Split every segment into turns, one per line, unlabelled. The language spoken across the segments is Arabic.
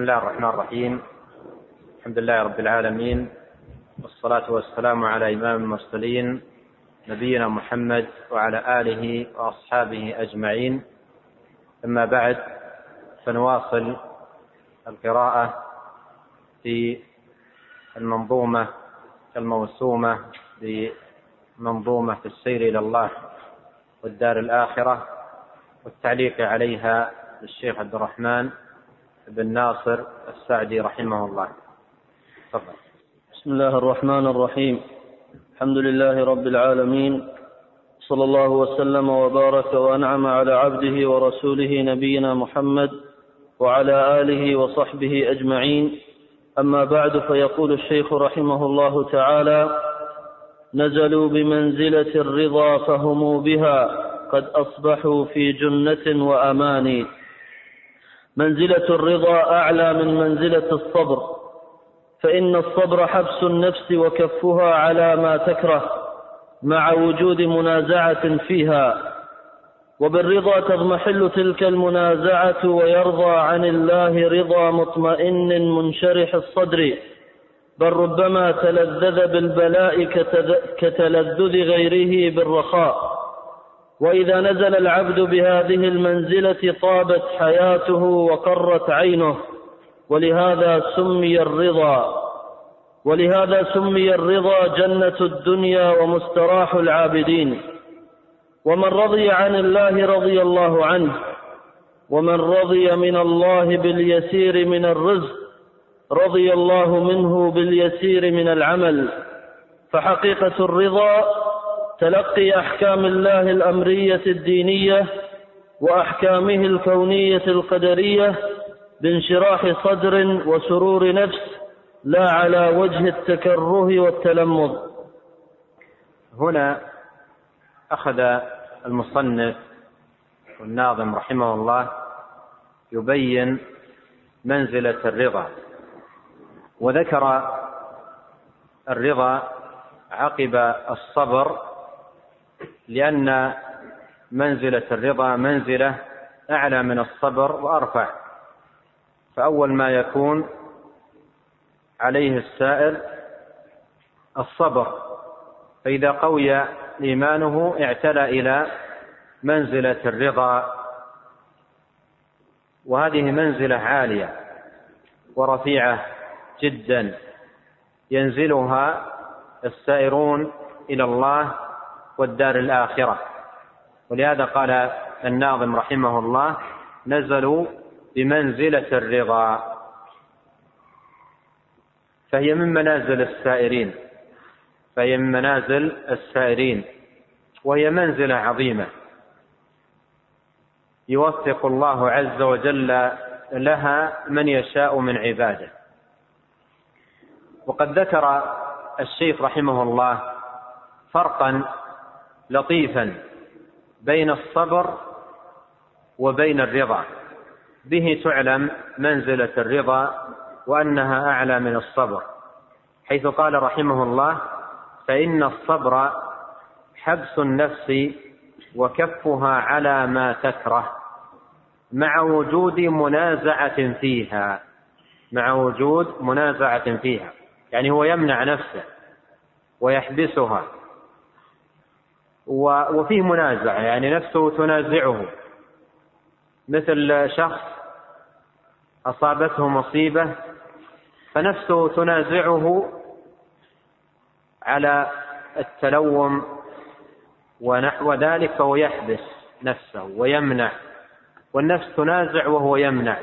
بسم الله الرحمن الرحيم. الحمد لله رب العالمين والصلاة والسلام على إمام المرسلين نبينا محمد وعلى آله وأصحابه أجمعين. أما بعد فنواصل القراءة في المنظومة الموسومة بمنظومة في السير إلى الله والدار الآخرة والتعليق عليها للشيخ عبد الرحمن. بن ناصر السعدي رحمه الله. تفضل.
بسم الله الرحمن الرحيم. الحمد لله رب العالمين. صلى الله وسلم وبارك وأنعم على عبده ورسوله نبينا محمد وعلى آله وصحبه أجمعين. أما بعد فيقول الشيخ رحمه الله تعالى نزلوا بمنزلة الرضا فهموا بها قد أصبحوا في جنة وامان منزلة الرضا أعلى من منزلة الصبر فإن الصبر حبس النفس وكفها على ما تكره مع وجود منازعة فيها وبالرضا تضمحل تلك المنازعة ويرضى عن الله رضا مطمئن منشرح الصدر بل ربما تلذذ بالبلاء كتلذذ غيره بالرخاء. وإذا نزل العبد بهذه المنزلة طابت حياته وقرت عينه ولهذا سمي الرضا. ولهذا سمي الرضا جنة الدنيا ومستراح العابدين. ومن رضي عن الله رضي الله عنه ومن رضي من الله باليسير من الرزق رضي الله منه باليسير من العمل. فحقيقة الرضا تلقي أحكام الله الأمرية الدينية وأحكامه الكونية القدرية بانشراح صدر وسرور نفس لا على وجه التكره والتلمذ.
هنا أخذ المصنف والناظم رحمه الله يبين منزلة الرضا وذكر الرضا عقب الصبر لأن منزلة الرضا منزلة أعلى من الصبر وأرفع. فأول ما يكون عليه السائر الصبر. فإذا قوي إيمانه اعتلى إلى منزلة الرضا. وهذه منزلة عالية ورفيعة جدا. ينزلها السائرون إلى الله والدار الآخرة. ولهذا قال الناظم رحمه الله نزلوا بمنزلة الرضا. فهي من منازل السائرين. فهي من منازل السائرين. وهي منزلة عظيمة. يوفق الله عز وجل لها من يشاء من عباده. وقد ذكر الشيخ رحمه الله فرقا لطيفا بين الصبر وبين الرضا. به تعلم منزلة الرضا وأنها أعلى من الصبر. حيث قال رحمه الله فإن الصبر حبس النفس وكفها على ما تكره مع وجود منازعة فيها مع وجود منازعة فيها. يعني هو يمنع نفسه ويحبسها. وفيه منازعة يعني نفسه تنازعه. مثل شخص أصابته مصيبة فنفسه تنازعه على التلوم ونحو ذلك فهو يحبس نفسه ويمنع. والنفس تنازع وهو يمنع.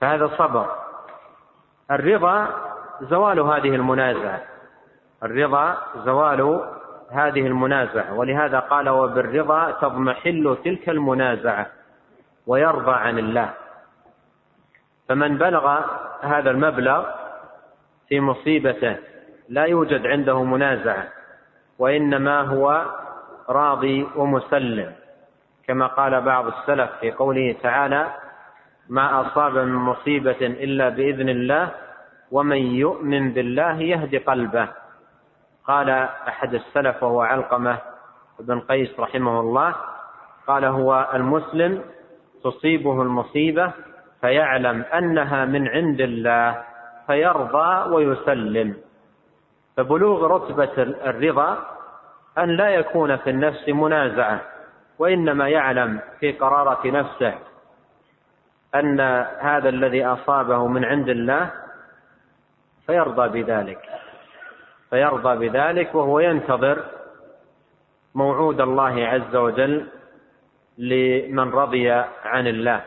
فهذا صبر. الرضا زوال هذه المنازعة الرضا زوال هذه المنازعة. ولهذا قال وبالرضا تضمحل تلك المنازعة ويرضى عن الله. فمن بلغ هذا المبلغ في مصيبته لا يوجد عنده منازعة وإنما هو راضي ومسلم. كما قال بعض السلف في قوله تعالى ما أصاب من مصيبة إلا بإذن الله ومن يؤمن بالله يهدي قلبه. قال أحد السلف وهو علقمة بن قيس رحمه الله قال هو المسلم تصيبه المصيبة فيعلم أنها من عند الله فيرضى ويسلم. فبلوغ رتبة الرضا أن لا يكون في النفس منازعة وإنما يعلم في قرارة نفسه أن هذا الذي أصابه من عند الله فيرضى بذلك. فيرضى بذلك وهو ينتظر موعود الله عز وجل لمن رضي عن الله.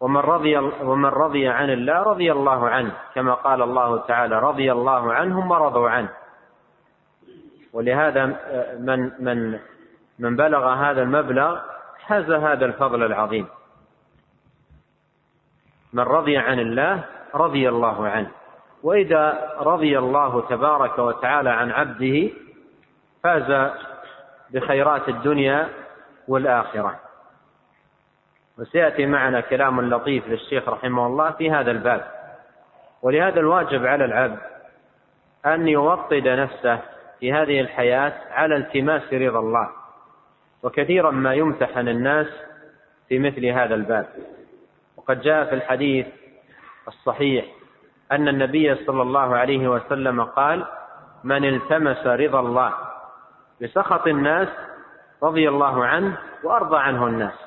ومن رضي ومن رضي عن الله رضي الله عنه كما قال الله تعالى رضي الله عنهم ورضوا عنه. ولهذا من من من بلغ هذا المبلغ حاز هذا الفضل العظيم. من رضي عن الله رضي الله عنه. وإذا رضي الله تبارك وتعالى عن عبده فاز بخيرات الدنيا والآخرة. وسيأتي معنا كلام لطيف للشيخ رحمه الله في هذا الباب. ولهذا الواجب على العبد أن يوطد نفسه في هذه الحياة على التماس رضا الله. وكثيرا ما يمتحن الناس في مثل هذا الباب. وقد جاء في الحديث الصحيح أن النبي صلى الله عليه وسلم قال من التمس رضا الله بسخط الناس رضي الله عنه وأرضى عنه الناس.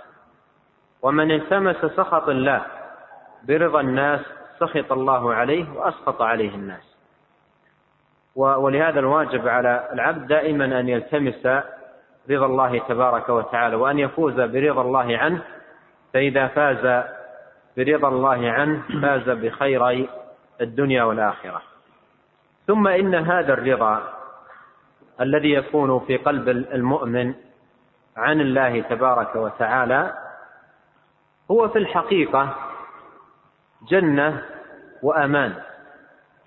ومن التمس سخط الله برضا الناس سخط الله عليه وأسخط عليه الناس. ولهذا الواجب على العبد دائما أن يلتمس رضا الله تبارك وتعالى وأن يفوز برضا الله عنه فإذا فاز برضا الله عنه فاز بخير الدنيا والآخرة. ثم إن هذا الرضا الذي يكون في قلب المؤمن عن الله تبارك وتعالى هو في الحقيقة جنة وأمان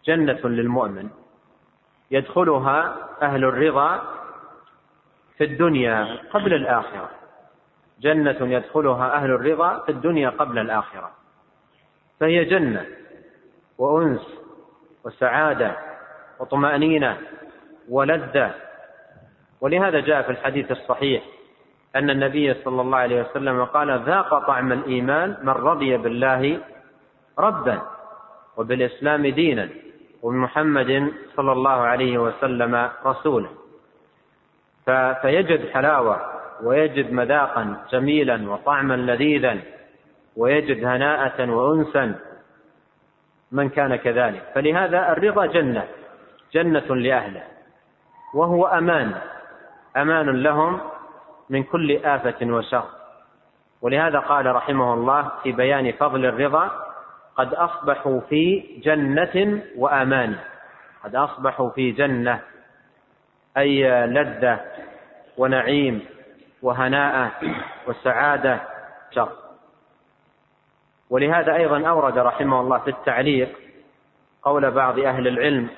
جنة للمؤمن. يدخلها أهل الرضا في الدنيا قبل الآخرة. جنة يدخلها أهل الرضا في الدنيا قبل الآخرة. فهي جنة. وأنس وسعادة وطمأنينة ولذة. ولهذا جاء في الحديث الصحيح أن النبي صلى الله عليه وسلم قال ذاق طعم الإيمان من رضي بالله ربا وبالإسلام دينا وبمحمد صلى الله عليه وسلم رسولا فيجد حلاوة ويجد مذاقا جميلا وطعما لذيذا ويجد هناءة وأنسا من كان كذلك. فلهذا الرضا جنة جنة لأهله وهو أمان أمان لهم من كل آفة وشر. ولهذا قال رحمه الله في بيان فضل الرضا قد أصبحوا في جنة وأمان. قد أصبحوا في جنة أي لذة ونعيم وهناء وسعادة شر. ولهذا أيضا أورد رحمه الله في التعليق قول بعض أهل العلم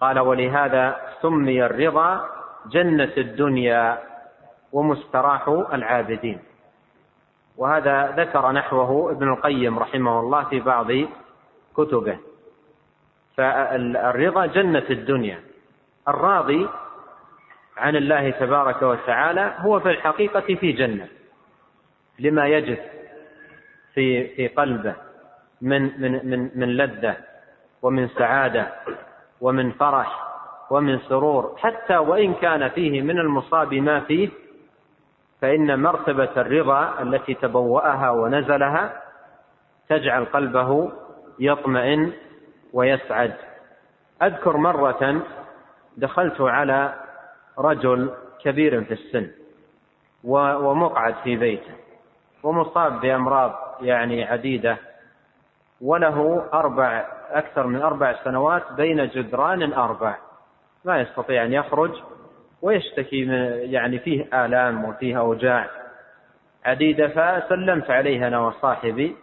قال ولهذا سمي الرضا جنة الدنيا ومستراح العابدين. وهذا ذكر نحوه ابن القيم رحمه الله في بعض كتبه. فالرضا جنة الدنيا. الراضي عن الله تبارك وتعالى هو في الحقيقة في جنة لما يجد في في قلبه من من من من لذة ومن سعادة ومن فرح ومن سرور حتى وإن كان فيه من المصاب ما فيه فإن مرتبة الرضا التي تبوأها ونزلها تجعل قلبه يطمئن ويسعد. أذكر مرة دخلت على رجل كبير في السن ومقعد في بيته ومصاب بأمراض. يعني عديدة وله أربع أكثر من أربع سنوات بين جدران أربع. ما يستطيع أن يخرج ويشتكي من يعني فيه آلام وفيه أوجاع. عديدة فسلمت عليه أنا وصاحبي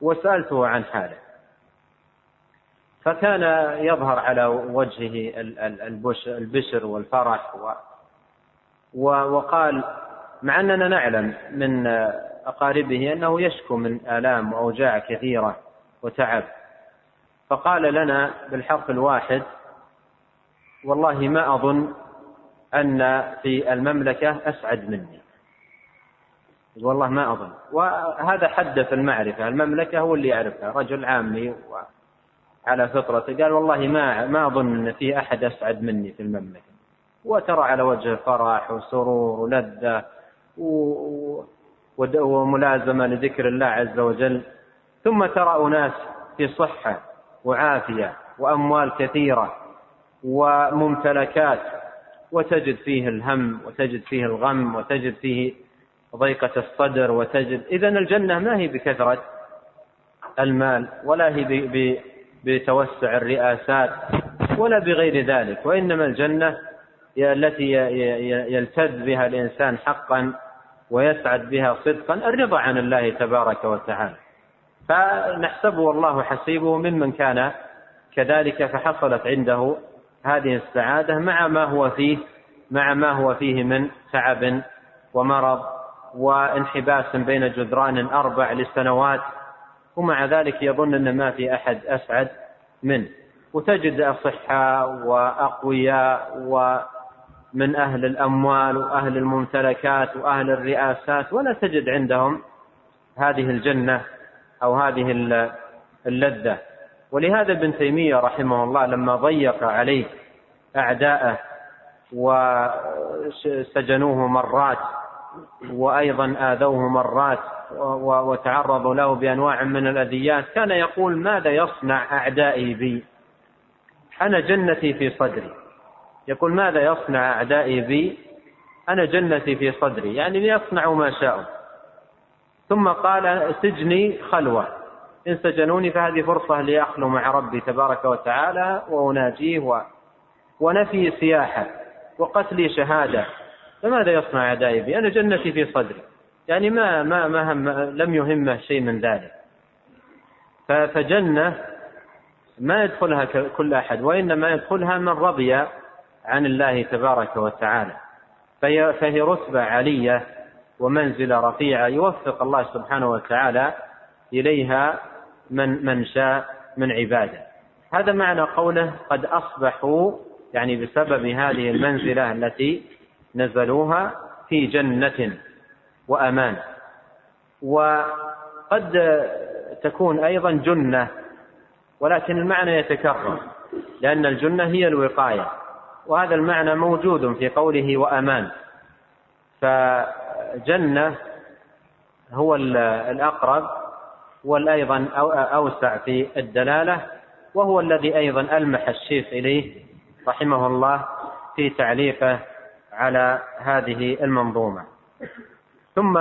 وسألته عن حاله. فكان يظهر على وجهه البشر والفرح وقال مع أننا نعلم من أقاربه أنه يشكو من آلام وأوجاع كثيرة وتعب. فقال لنا بالحرف الواحد والله ما أظن أن في المملكة أسعد مني. والله ما أظن. وهذا حد في المعرفة. المملكة هو اللي يعرفها رجل عامي على فطرته قال والله ما ما أظن أن في أحد أسعد مني في المملكة. وترى على وجه فرح وسرور ولذة وملازمة لذكر الله عز وجل. ثم ترى أناس في صحة وعافية وأموال كثيرة وممتلكات وتجد فيه الهم وتجد فيه الغم وتجد فيه ضيقة الصدر وتجد. إذا الجنة ما هي بكثرة المال ولا هي بتوسع الرئاسات ولا بغير ذلك وإنما الجنة التي يلتذ بها الإنسان حقا ويسعد بها صدقا الرضا عن الله تبارك وتعالى. فنحسبه والله حسيبه ممن كان كذلك فحصلت عنده هذه السعادة مع ما هو فيه مع ما هو فيه من تعب ومرض وانحباس بين جدران أربع لسنوات ومع ذلك يظن أن ما في أحد أسعد منه. وتجد أصحاء وأقوياء ومن أهل الأموال وأهل الممتلكات وأهل الرئاسات ولا تجد عندهم هذه الجنة أو هذه اللذة. ولهذا ابن تيمية رحمه الله لما ضيق عليه أعداءه وسجنوه مرات وأيضا آذوه مرات وتعرضوا له بأنواع من الأذيات كان يقول ماذا يصنع أعدائي بي؟ أنا جنتي في صدري. يقول ماذا يصنع أعدائي بي؟ أنا جنتي في صدري يعني ليصنعوا ما شاءوا. ثم قال سجني خلوة. إن سجنوني فهذه فرصة لأخلو مع ربي تبارك وتعالى وأناجيه و... ونفي سياحة وقتلي شهادة. فماذا يصنع أعدائي بي؟ أنا جنتي في صدري. يعني ما ما ما هم لم يهمه شيء من ذلك. فجنة ما يدخلها كل أحد وإنما يدخلها من رضي عن الله تبارك وتعالى. فهي, فهي رتبة علية ومنزلة رفيعة يوفق الله سبحانه وتعالى إليها من من شاء من عباده. هذا معنى قوله قد أصبحوا يعني بسبب هذه المنزلة التي نزلوها في جنة وأمان. وقد تكون أيضا جنة ولكن المعنى يتكرر لأن الجنة هي الوقاية. وهذا المعنى موجود في قوله وأمان. فجنة هو الأقرب والأيضا أوسع في الدلالة وهو الذي أيضا ألمح الشيخ إليه رحمه الله في تعليقه على هذه المنظومة. ثم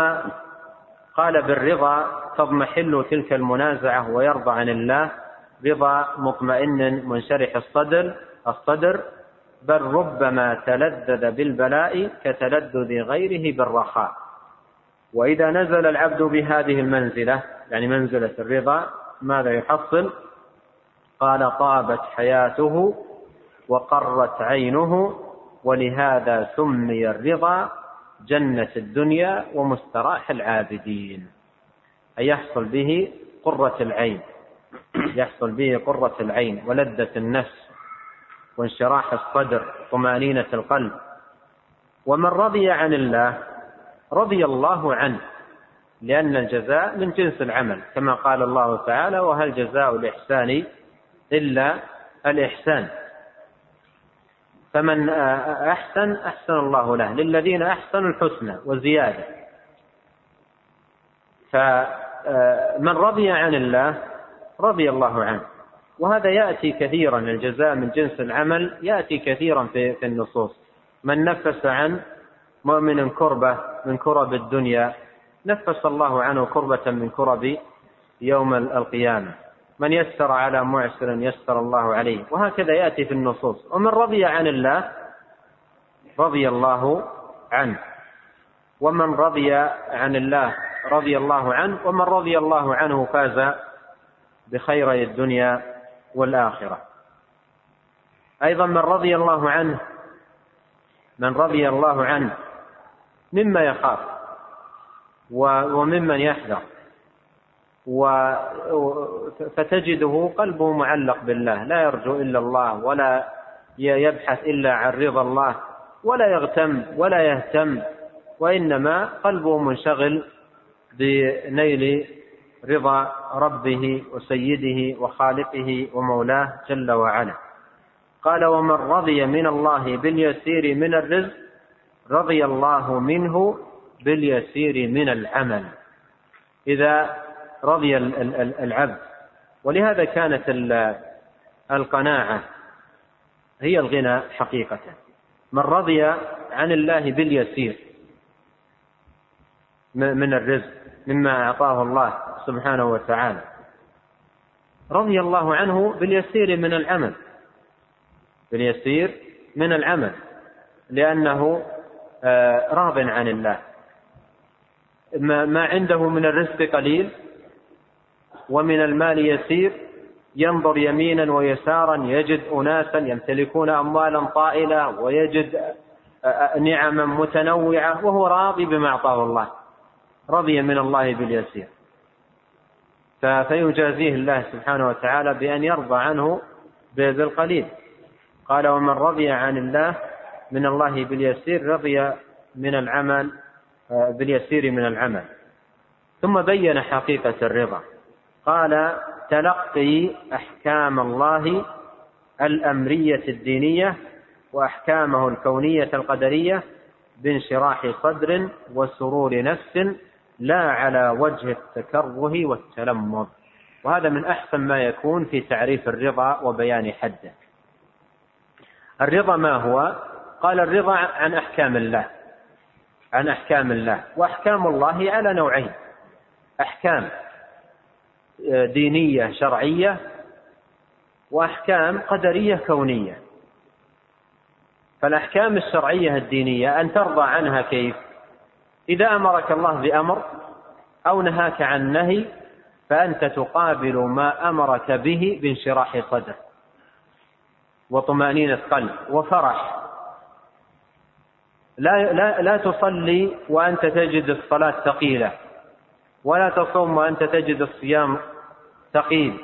قال بالرضا تضمحل تلك المنازعة ويرضى عن الله رضا مطمئن منشرح الصدر الصدر بل ربما تلذذ بالبلاء كتلذذ غيره بالرخاء. وإذا نزل العبد بهذه المنزلة يعني منزلة الرضا ماذا يحصل؟ قال طابت حياته وقرت عينه ولهذا سمي الرضا جنة الدنيا ومستراح العابدين. أي يحصل به قرة العين. يحصل به قرة العين ولذة النفس. وانشراح الصدر طمأنينة القلب. ومن رضي عن الله رضي الله عنه لأن الجزاء من جنس العمل كما قال الله تعالى وهل جزاء الإحسان إلا الإحسان فمن أحسن أحسن الله له للذين أحسنوا الحسنى وزيادة فمن رضي عن الله رضي الله عنه. وهذا يأتي كثيرا الجزاء من جنس العمل يأتي كثيرا في, في النصوص. من نفس عن مؤمن كربة من كرب الدنيا نفس الله عنه كربة من كرب يوم القيامة. من يسر على معسر يسر الله عليه. وهكذا يأتي في النصوص. ومن رضي عن الله رضي الله عنه. ومن رضي عن الله رضي الله عنه. ومن رضي الله عنه فاز بخيري الدنيا والآخرة. أيضا من رضي الله عنه من رضي الله عنه مما يخاف وممن يحذر. و فتجده قلبه معلق بالله لا يرجو إلا الله ولا يبحث إلا عن رضا الله ولا يغتم ولا يهتم وإنما قلبه منشغل بنيل رضا ربه وسيده وخالقه ومولاه جل وعلا. قال ومن رضي من الله باليسير من الرزق رضي الله منه باليسير من العمل. إذا رضي العبد. ولهذا كانت القناعة هي الغنى حقيقة. من رضي عن الله باليسير من الرزق مما أعطاه الله. سبحانه وتعالى. رضي الله عنه باليسير من العمل. باليسير من العمل. لأنه آه، راض عن الله. ما عنده من الرزق قليل ومن المال يسير ينظر يمينا ويسارا يجد اناسا يمتلكون اموالا طائلة ويجد نعما متنوعة وهو راضي بما أعطاه الله. رضي من الله باليسير. فيجازيه الله سبحانه وتعالى بأن يرضى عنه بالقليل قال ومن رضي عن الله من الله باليسير رضي من العمل باليسير من العمل. ثم بين حقيقة الرضا. قال تلقي أحكام الله الأمرية الدينية وأحكامه الكونية القدرية بانشراح صدر وسرور نفس لا على وجه التكره والتلمذ. وهذا من أحسن ما يكون في تعريف الرضا وبيان حده. الرضا ما هو؟ قال الرضا عن أحكام الله. عن أحكام الله. وأحكام الله على نوعين. أحكام دينية شرعية. وأحكام قدرية كونية. فالأحكام الشرعية الدينية أن ترضى عنها كيف؟ إذا أمرك الله بأمر أو نهاك عن نهي فأنت تقابل ما أمرك به بانشراح صدر وطمأنينة قلب وفرح. لا لا لا تصلي وأنت تجد الصلاة ثقيلة ولا تصوم وأنت تجد الصيام ثقيل.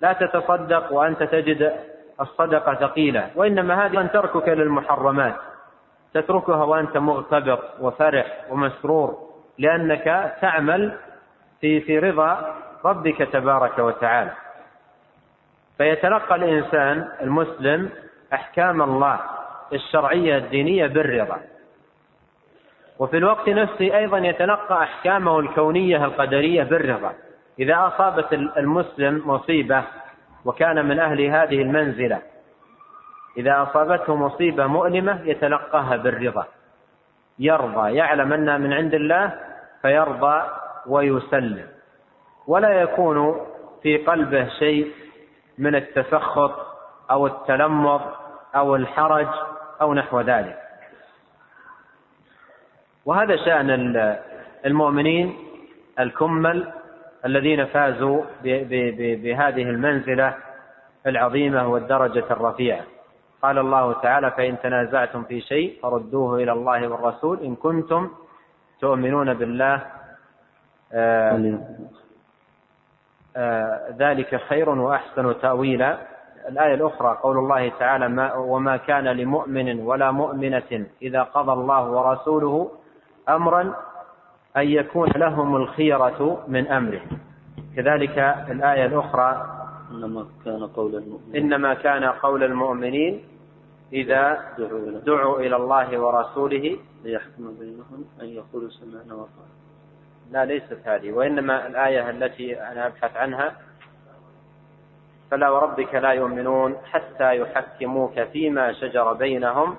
لا تتصدق وأنت تجد الصدقة ثقيلة وإنما أن تركك للمحرمات. تتركها وأنت مغتبط وفرح ومسرور لأنك تعمل في في رضا ربك تبارك وتعالى. فيتلقى الإنسان المسلم أحكام الله الشرعية الدينية بالرضا. وفي الوقت نفسه أيضا يتلقى أحكامه الكونية القدرية بالرضا. إذا أصابت المسلم مصيبة وكان من أهل هذه المنزلة إذا أصابته مصيبة مؤلمة يتلقاها بالرضا. يرضى يعلم أنها من عند الله فيرضى ويسلم. ولا يكون في قلبه شيء من التسخط أو التلمض أو الحرج أو نحو ذلك. وهذا شأن المؤمنين الكمل الذين فازوا بهذه المنزلة العظيمة والدرجة الرفيعة. قال الله تعالى فإن تنازعتم في شيء فردوه إلى الله والرسول إن كنتم تؤمنون بالله. آه آه ذلك خير وأحسن تأويلا. الآية الأخرى قول الله تعالى ما وما كان لمؤمن ولا مؤمنة إذا قضى الله ورسوله أمرا أن يكون لهم الخيرة من أمره. كذلك الآية الأخرى
إنما كان قول المؤمنين.
إنما كان قول المؤمنين إذا دعوا إلى الله. ورسوله.
ليحكم بينهم أن يقولوا سمعنا وأطعنا
لا ليست هذه وإنما الآية التي أنا أبحث عنها. فلا وربك لا يؤمنون حتى يحكموك فيما شجر بينهم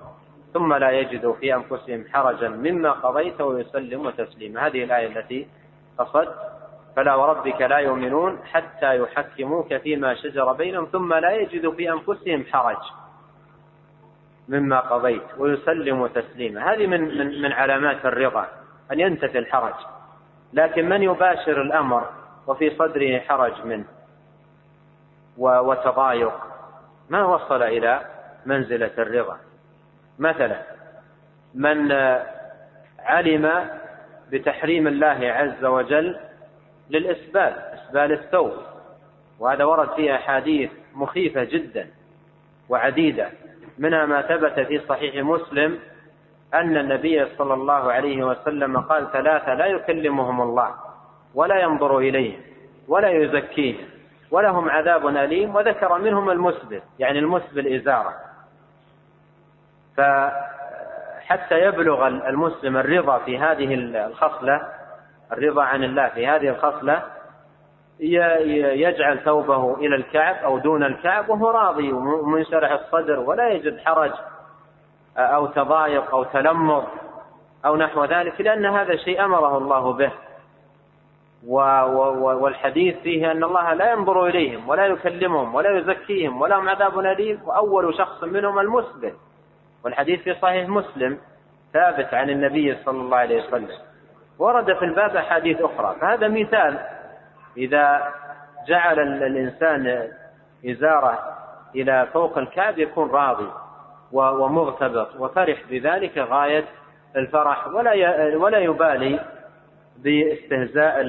ثم لا يجدوا في أنفسهم حرجا مما قضيت ويسلموا تسليما. هذه الآية التي قصد فلا وربك لا يؤمنون حتى يحكموك فيما شجر بينهم ثم لا يجدوا في أنفسهم حرج. مما قضيت ويسلموا تسليما. هذه من, من, من علامات الرضا أن ينتفي الحرج. لكن من يباشر الأمر وفي صدره حرج منه؟ وتضايق. ما وصل إلى منزلة الرضا؟ مثلا من علم بتحريم الله عز وجل للإسبال إسبال الثوب. وهذا ورد فيه أحاديث مخيفة جدا وعديدة. منها ما ثبت في صحيح مسلم أن النبي صلى الله عليه وسلم قال ثلاثة لا يكلمهم الله ولا ينظر إليهم ولا يزكيهم ولهم عذاب أليم. وذكر منهم المسبل يعني المسبل إزارة. فحتى يبلغ المسلم الرضا في هذه الخصلة الرضا عن الله. في هذه الخصلة يجعل ثوبه إلى الكعب أو دون الكعب وهو راضي ومنشرح الصدر ولا يجد حرج أو تضايق أو تلمر أو نحو ذلك لأن هذا شيء أمره الله به. والحديث فيه أن الله لا ينظر إليهم ولا يكلمهم ولا يزكيهم ولهم عذاب أليم وأول شخص منهم المسلم. والحديث في صحيح مسلم ثابت عن النبي صلى الله عليه وسلم. ورد في الباب أحاديث أخرى. فهذا مثال. إذا جعل الإنسان إزارة إلى فوق الكعب يكون راضي ومغتبط وفرح بذلك غاية الفرح ولا ولا يبالي باستهزاء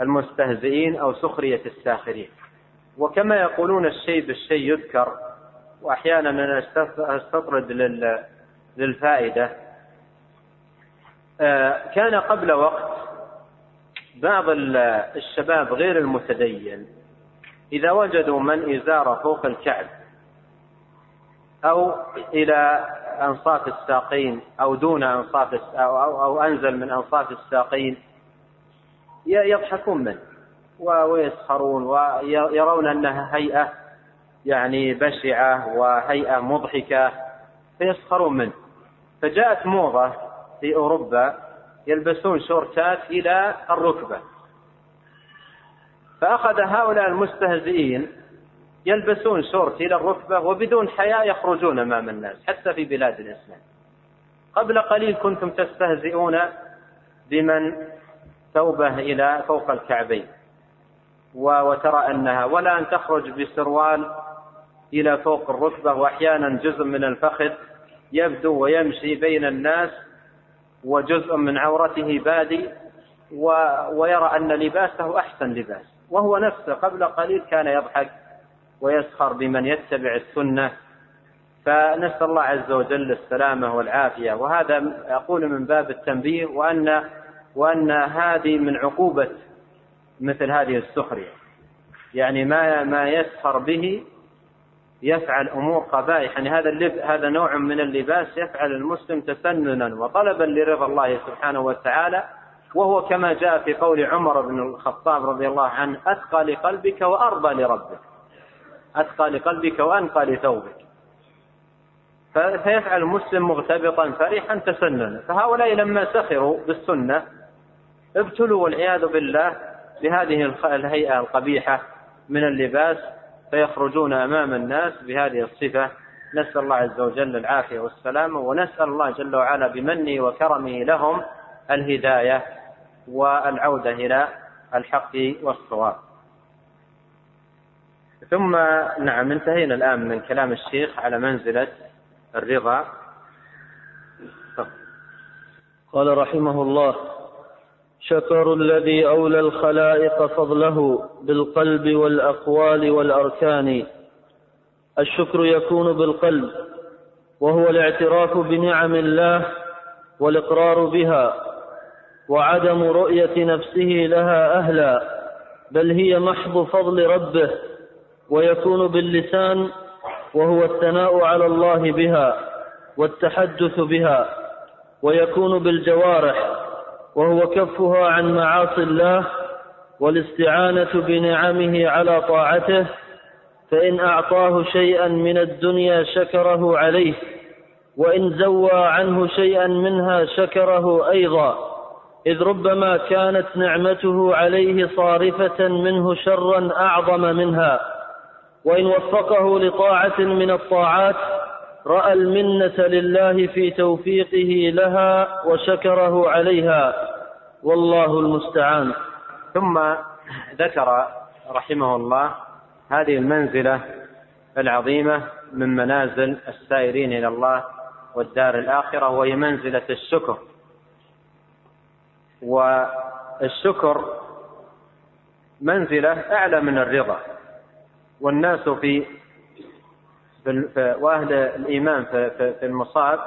المستهزئين أو سخرية الساخرين. وكما يقولون الشيء بالشيء يذكر وأحيانا أنا أستطرد للفائدة. كان قبل وقت بعض الشباب غير المتدين إذا وجدوا من إزار فوق الكعب أو إلى أنصاف الساقين أو دون أنصاف أو, أو, أو أنزل من أنصاف الساقين يضحكون منه ويسخرون ويرون أنها هيئة يعني بشعة وهيئة مضحكة فيسخرون منه. فجاءت موضة في أوروبا يلبسون شورتات إلى الركبة. فأخذ هؤلاء المستهزئين يلبسون شورت إلى الركبة وبدون حياء يخرجون أمام الناس حتى في بلاد الإسلام. قبل قليل كنتم تستهزئون بمن ثوبه إلى فوق الكعبين. وترى أنها ولا أن تخرج بسروال إلى فوق الركبة وأحيانا جزء من الفخذ يبدو ويمشي بين الناس وجزء من عورته بادي ويرى أن لباسه أحسن لباس. وهو نفسه قبل قليل كان يضحك ويسخر بمن يتبع السنة. فنسأل الله عز وجل السلامة والعافية. وهذا أقول من باب التنبيه وأن وأن هذه من عقوبة مثل هذه السخرية. يعني ما ما يسخر به يفعل أمور قبائح. يعني هذا اللب هذا نوع من اللباس يفعل المسلم تسننا وطلبا لرضا الله سبحانه وتعالى. وهو كما جاء في قول عمر بن الخطاب رضي الله عنه اتقى لقلبك وأرضى لربك. اتقى لقلبك وأنقى لثوبك. فيفعل المسلم مغتبطا فرحا تسننا. فهؤلاء لما سخروا بالسنة ابتلوا والعياذ بالله بهذه الهيئة القبيحة من اللباس. فيخرجون أمام الناس بهذه الصفة. نسأل الله عز وجل العافية والسلامة ونسأل الله جل وعلا بمنه وكرمه لهم الهداية والعودة إلى الحق والصواب. ثم نعم انتهينا الآن من كلام الشيخ على منزلة الرضا.
قال رحمه الله شكر الذي أولى الخلائق فضله بالقلب والأقوال والأركان. الشكر يكون بالقلب وهو الاعتراف بنعم الله والإقرار بها وعدم رؤية نفسه لها أهلا بل هي محض فضل ربه ويكون باللسان وهو الثناء على الله بها والتحدث بها ويكون بالجوارح. وهو كفها عن معاصي الله والاستعانة بنعمه على طاعته فإن أعطاه شيئا من الدنيا شكره عليه وإن زوى عنه شيئا منها شكره أيضا. إذ ربما كانت نعمته عليه صارفة منه شرا أعظم منها. وإن وفقه لطاعة من الطاعات رأى المنة لله في توفيقه لها وشكره عليها. والله المستعان.
ثم ذكر رحمه الله هذه المنزلة العظيمة من منازل السائرين إلى الله والدار الآخرة وهي منزلة الشكر. والشكر منزلة أعلى من الرضا. والناس في وأهل الإيمان في المصاب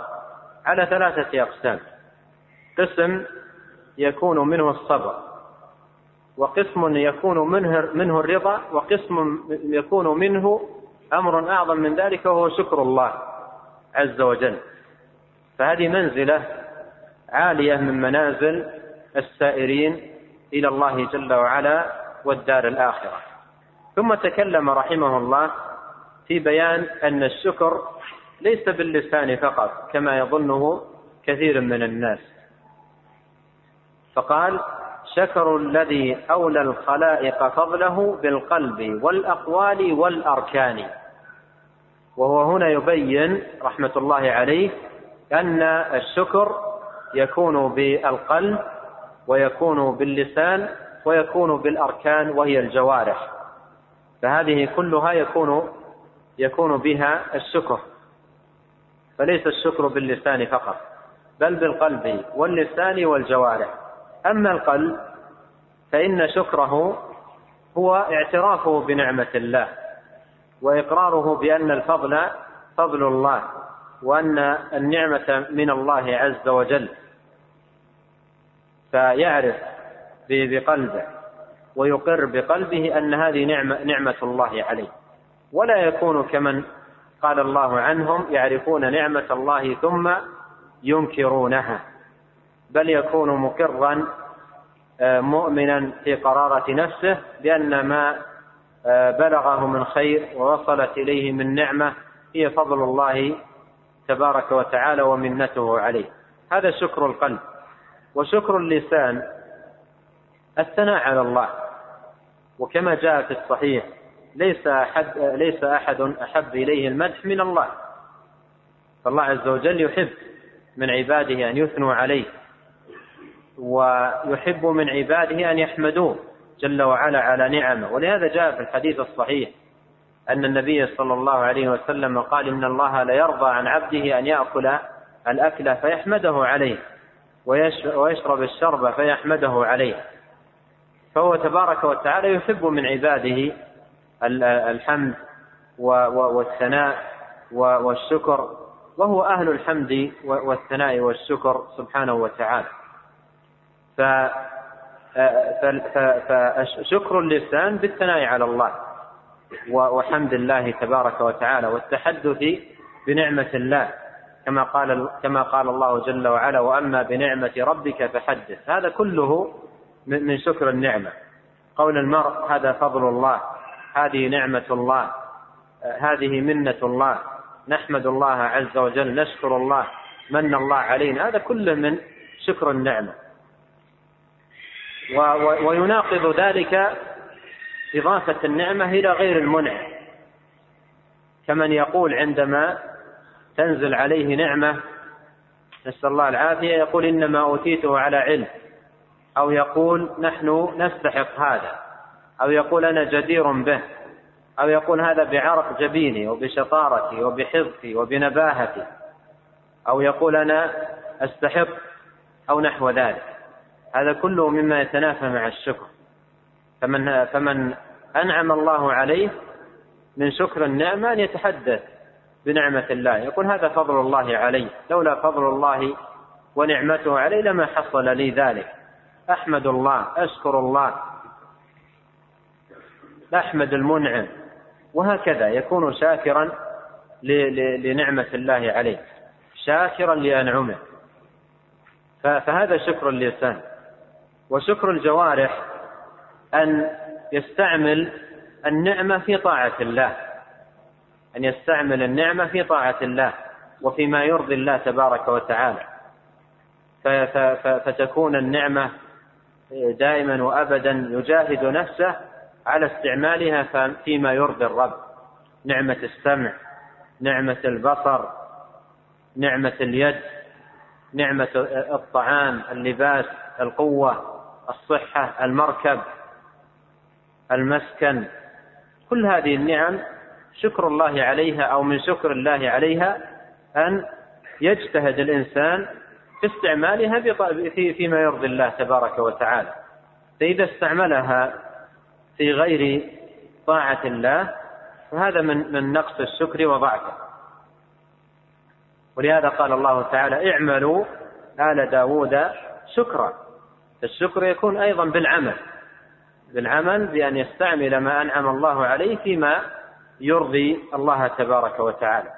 على ثلاثة أقسام. قسم يكون منه الصبر وقسم يكون منه, منه الرضا وقسم يكون منه أمر أعظم من ذلك وهو شكر الله عز وجل. فهذه منزلة عالية من منازل السائرين إلى الله جل وعلا والدار الآخرة. ثم تكلم رحمه الله في بيان أن الشكر ليس باللسان فقط كما يظنه كثير من الناس. فقال شكر الذي أولى الخلائق فضله بالقلب والأقوال والأركان. وهو هنا يبين رحمة الله عليه أن الشكر يكون بالقلب ويكون باللسان ويكون بالأركان وهي الجوارح. فهذه كلها يكون يكون بها الشكر. فليس الشكر باللسان فقط بل بالقلب واللسان والجوارح. أما القلب فإن شكره هو اعترافه بنعمة الله وإقراره بأن الفضل فضل الله وأن النعمة من الله عز وجل. فيعرف بقلبه ويقر بقلبه أن هذه نعمة, نعمة الله عليه. ولا يكون كمن قال الله عنهم يعرفون نعمة الله ثم ينكرونها. بل يكون مقرا آه، مؤمنا في قرارة نفسه بأن ما آه، بلغه من خير ووصلت إليه من نعمة هي فضل الله تبارك وتعالى ومنته عليه. هذا شكر القلب وشكر اللسان. الثناء على الله. وكما جاء في الصحيح ليس أحد ليس أحد أحب إليه المدح من الله. فالله عز وجل يحب من عباده أن يثنوا عليه. ويحب من عباده أن يحمدوه جل وعلا على نعمه. ولهذا جاء في الحديث الصحيح أن النبي صلى الله عليه وسلم قال إن الله ليرضى عن عبده أن يأكل الأكل فيحمده عليه ويشرب الشرب فيحمده عليه. فهو تبارك وتعالى يحب من عباده الحمد والثناء والشكر وهو أهل الحمد والثناء والشكر سبحانه وتعالى. فشكر اللسان بالثناء على الله. وحمد الله تبارك وتعالى والتحدث بنعمة الله كما قال كما قال الله جل وعلا وأما بنعمة ربك فحدث. هذا كله من شكر النعمة. قول المرء هذا فضل الله هذه نعمة الله هذه منة الله نحمد الله عز وجل نشكر الله من الله علينا. هذا كله من شكر النعمة. ويناقض ذلك إضافة النعمة إلى غير المنعم كمن يقول عندما تنزل عليه نعمة نسأل الله العافية يقول إنما أوتيته على علم. أو يقول نحن نستحق هذا. أو يقول أنا جدير به. أو يقول هذا بعرق جبيني وبشطارتي وبحفظي وبنباهتي. أو يقول أنا أستحق أو نحو ذلك. هذا كله مما يتنافى مع الشكر. فمن فمن أنعم الله عليه من شكر النعمة أن يتحدث بنعمة الله. يقول هذا فضل الله علي لولا فضل الله ونعمته علي لما حصل لي ذلك. أحمد الله أشكر الله. أحمد المنعم. وهكذا يكون شاكرا لنعمة الله عليه. شاكرا لأنعمه. فهذا شكر اللسان وشكر الجوارح أن يستعمل النعمة في طاعة الله. أن يستعمل النعمة في طاعة الله وفيما يرضي الله تبارك وتعالى. فتكون النعمة دائما وأبدا يجاهد نفسه على استعمالها فيما يرضي الرب. نعمة السمع نعمة البصر نعمة اليد نعمة الطعام اللباس القوة. الصحة المركب المسكن كل هذه النعم شكر الله عليها أو من شكر الله عليها أن يجتهد الإنسان في استعمالها فيما يرضي الله تبارك وتعالى. فإذا استعملها في غير طاعة الله فهذا من من نقص الشكر وضعفه. ولهذا قال الله تعالى اعملوا آل داود شكرا. الشكر يكون أيضا بالعمل. بالعمل بأن يستعمل ما أنعم الله عليه فيما يرضي الله تبارك وتعالى.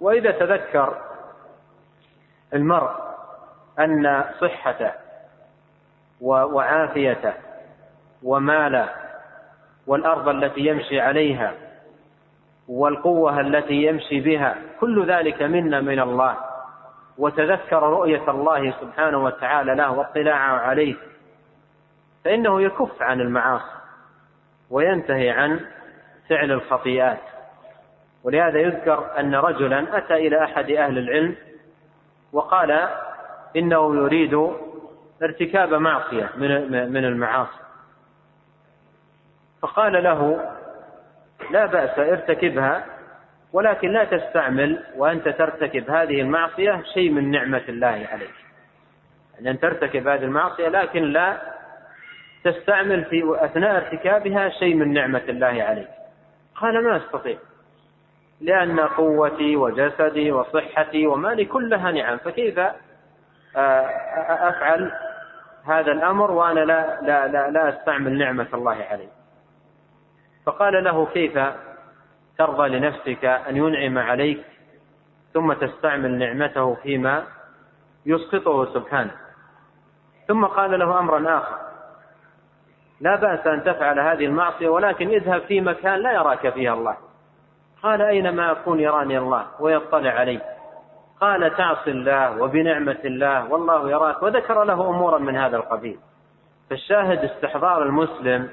وإذا تذكر المرء أن صحته وعافيته وماله والأرض التي يمشي عليها والقوة التي يمشي بها كل ذلك منا من الله. وتذكر رؤية الله سبحانه وتعالى له واطلاعه عليه فإنه يكف عن المعاصي وينتهي عن فعل الخطيئات. ولهذا يذكر أن رجلا أتى إلى أحد أهل العلم وقال إنه يريد ارتكاب معصية من المعاصي. فقال له لا بأس ارتكبها ولكن لا تستعمل وأنت ترتكب هذه المعصية شيء من نعمة الله عليك. يعني أن ترتكب هذه المعصية لكن لا تستعمل في أثناء ارتكابها شيء من نعمة الله عليك. قال ما أستطيع؟ لأن قوتي وجسدي وصحتي ومالي كلها نعم فكيف أفعل هذا الأمر وأنا لا, لا, لا, لا أستعمل نعمة الله علي فقال له كيف؟ ترضى لنفسك أن ينعم عليك ثم تستعمل نعمته فيما يسقطه سبحانه. ثم قال له أمرا آخر. لا بأس أن تفعل هذه المعصية ولكن اذهب في مكان لا يراك فيها الله. قال أينما أكون يراني الله ويطلع علي؟ قال تعصي الله وبنعمة الله والله يراك وذكر له أمورا من هذا القبيل. فالشاهد استحضار المسلم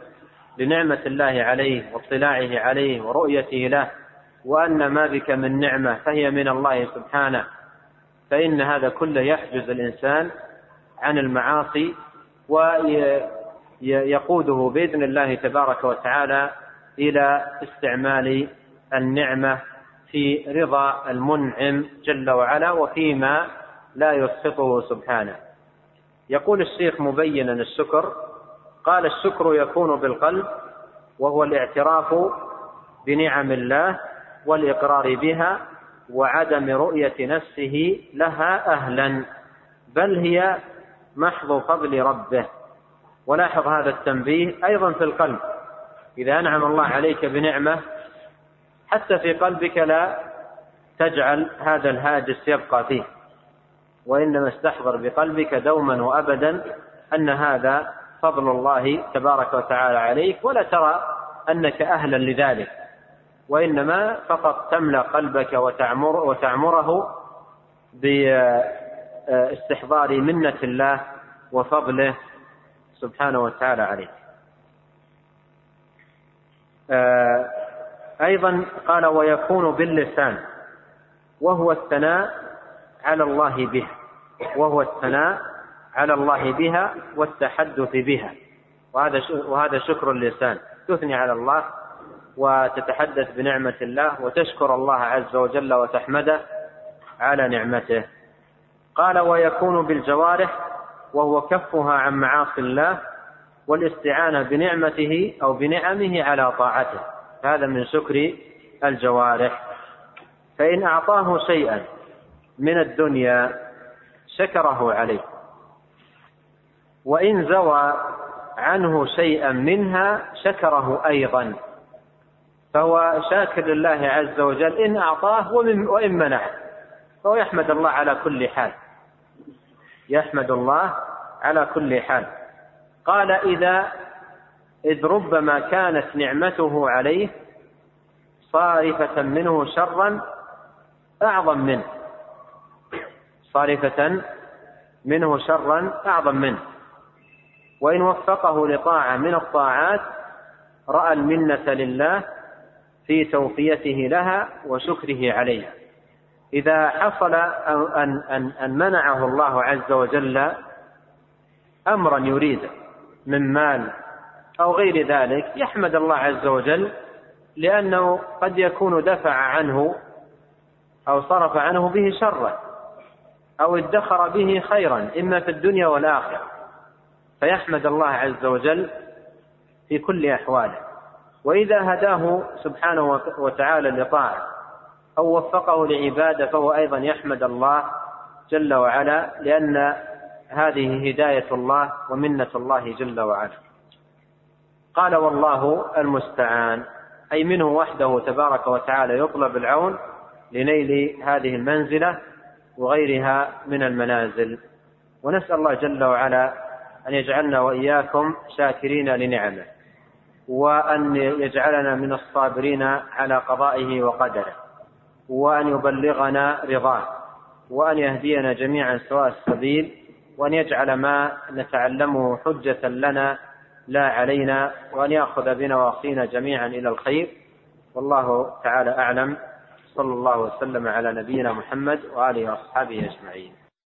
لنعمة الله عليه واطلاعه عليه ورؤيته له وأن ما بك من نعمة فهي من الله سبحانه. فإن هذا كله يحجز الإنسان عن المعاصي ويقوده بإذن الله تبارك وتعالى إلى استعمال النعمة في رضا المنعم جل وعلا وفيما لا يسخطه سبحانه. يقول الشيخ مبينا الشكر قال الشكر يكون بالقلب وهو الاعتراف بنعم الله والإقرار بها وعدم رؤية نفسه لها أهلا. بل هي محض فضل ربه. ولاحظ هذا التنبيه أيضا في القلب. إذا أنعم الله عليك بنعمة حتى في قلبك لا تجعل هذا الهاجس يبقى فيه. وإنما استحضر بقلبك دوما وابدا أن هذا فضل الله تبارك وتعالى عليك ولا ترى أنك أهلا لذلك وإنما فقط تملأ قلبك وتعمر وتعمره باستحضار منة الله وفضله سبحانه وتعالى عليك. آه، أيضا قال ويكون باللسان وهو الثناء على الله به وهو الثناء على الله بها والتحدث بها. وهذا وهذا شكر اللسان. تثني على الله وتتحدث بنعمة الله وتشكر الله عز وجل وتحمده على نعمته. قال ويكون بالجوارح وهو كفها عن معاصي الله والاستعانة بنعمته أو بنعمه على طاعته. هذا من شكر الجوارح. فإن أعطاه شيئا من الدنيا شكره عليه. وإن زوى عنه شيئا منها شكره أيضا. فهو شاكر لله عز وجل إن أعطاه وإن منعه. فهو يحمد الله على كل حال. يحمد الله على كل حال. قال إذا إذ ربما كانت نعمته عليه صارفة منه شرا أعظم منه. صارفة منه شرا أعظم منه. وإن وفقه لطاعة من الطاعات رأى المنة لله في توفيته لها وشكره عليها. إذا حصل أن, أن, أن منعه الله عز وجل أمرا يريده من مال أو غير ذلك يحمد الله عز وجل لأنه قد يكون دفع عنه أو صرف عنه به شرا أو ادخر به خيرا إما في الدنيا والآخرة. فيحمد الله عز وجل في كل أحواله. وإذا هداه سبحانه وتعالى لطاعة أو وفقه لعبادة فهو أيضا يحمد الله جل وعلا لأن هذه هداية الله ومنة الله جل وعلا. قال والله المستعان أي منه وحده تبارك وتعالى يطلب العون لنيل هذه المنزلة وغيرها من المنازل. ونسأل الله جل وعلا أن يجعلنا وإياكم شاكرين لنعمه وأن يجعلنا من الصابرين على قضائه وقدره وأن يبلغنا رضاه وأن يهدينا جميعا سواء السبيل وأن يجعل ما نتعلمه حجة لنا لا علينا وأن يأخذ بنواصينا جميعا إلى الخير. والله تعالى أعلم. صلى الله وسلم على نبينا محمد وآله وأصحابه أجمعين.